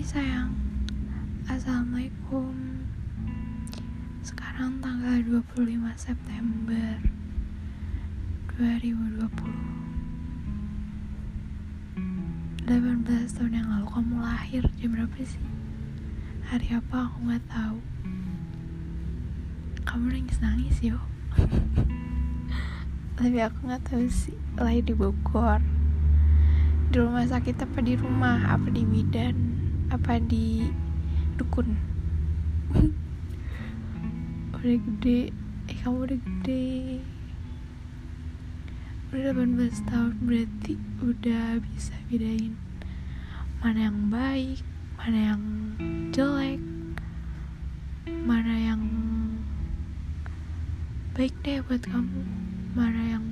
Sayang. Assalamualaikum. Sekarang tanggal 25 September 2020 18 tahun yang lalu. Kamu lahir jam berapa sih? Hari apa? Aku gak tahu. Kamu nangis-nangis yo. Tapi aku gak tahu sih. Lahir di Bogor. Di rumah sakit apa di rumah? Apa di bidan Apa di dukun? Udah gede. Eh kamu udah gede. Udah 18 tahun berarti Udah bisa bedain Mana yang baik Mana yang jelek Mana yang baik deh buat kamu mana yang